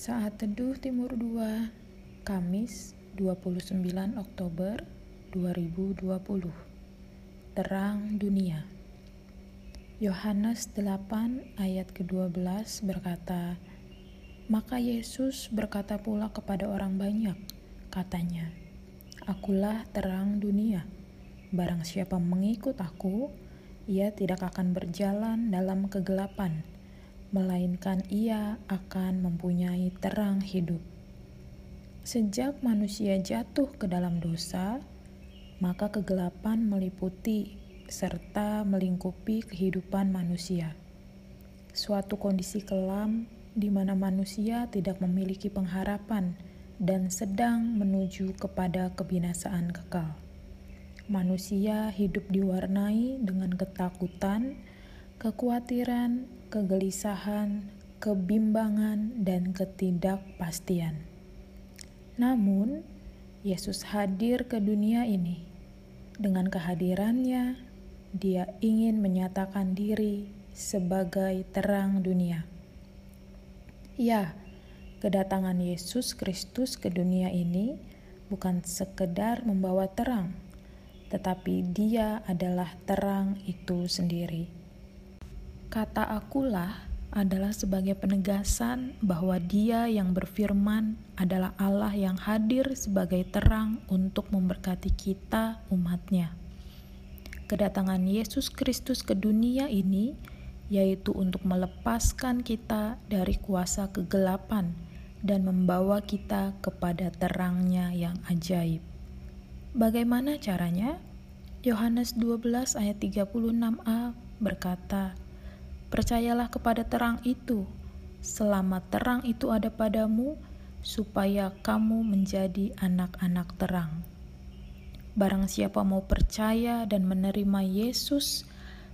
Saat Teduh Timur 2, Kamis 29 Oktober 2020. Terang Dunia. Yohanes 8 ayat ke-12 berkata, Maka Yesus berkata pula kepada orang banyak, katanya, Akulah terang dunia. Barang siapa mengikut aku, ia tidak akan berjalan dalam kegelapan, melainkan ia akan mempunyai terang hidup. Sejak manusia jatuh ke dalam dosa, maka kegelapan meliputi serta melingkupi kehidupan manusia. Suatu kondisi kelam di mana manusia tidak memiliki pengharapan dan sedang menuju kepada kebinasaan kekal. Manusia hidup diwarnai dengan ketakutan, kekhawatiran, kegelisahan, kebimbangan, dan ketidakpastian. Namun, Yesus hadir ke dunia ini. Dengan kehadirannya, Dia ingin menyatakan diri sebagai terang dunia. Ya, kedatangan Yesus Kristus ke dunia ini bukan sekedar membawa terang, tetapi Dia adalah terang itu sendiri. Kata akulah adalah sebagai penegasan bahwa Dia yang berfirman adalah Allah yang hadir sebagai terang untuk memberkati kita, umatnya. Kedatangan Yesus Kristus ke dunia ini yaitu untuk melepaskan kita dari kuasa kegelapan dan membawa kita kepada terangnya yang ajaib. Bagaimana caranya? Yohanes 12 ayat 36a berkata, Percayalah kepada terang itu, selama terang itu ada padamu, supaya kamu menjadi anak-anak terang. Barang siapa mau percaya dan menerima Yesus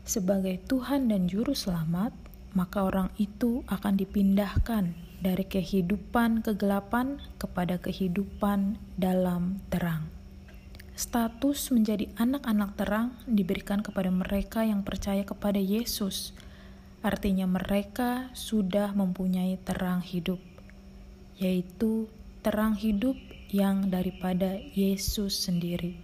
sebagai Tuhan dan Juru Selamat, maka orang itu akan dipindahkan dari kehidupan kegelapan kepada kehidupan dalam terang. Status menjadi anak-anak terang diberikan kepada mereka yang percaya kepada Yesus Artinya mereka sudah mempunyai terang hidup, yaitu terang hidup yang daripada Yesus sendiri.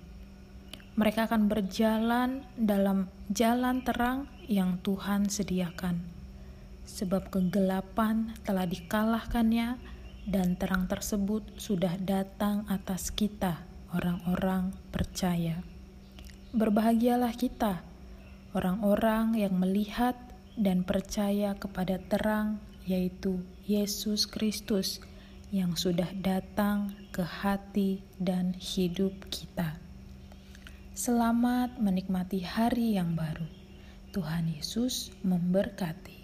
Mereka akan berjalan dalam jalan terang yang Tuhan sediakan, sebab kegelapan telah dikalahkannya dan terang tersebut sudah datang atas kita, orang-orang percaya. Berbahagialah kita, orang-orang yang melihat dan percaya kepada terang, yaitu Yesus Kristus yang sudah datang ke hati dan hidup kita. Selamat menikmati hari yang baru. Tuhan Yesus memberkati.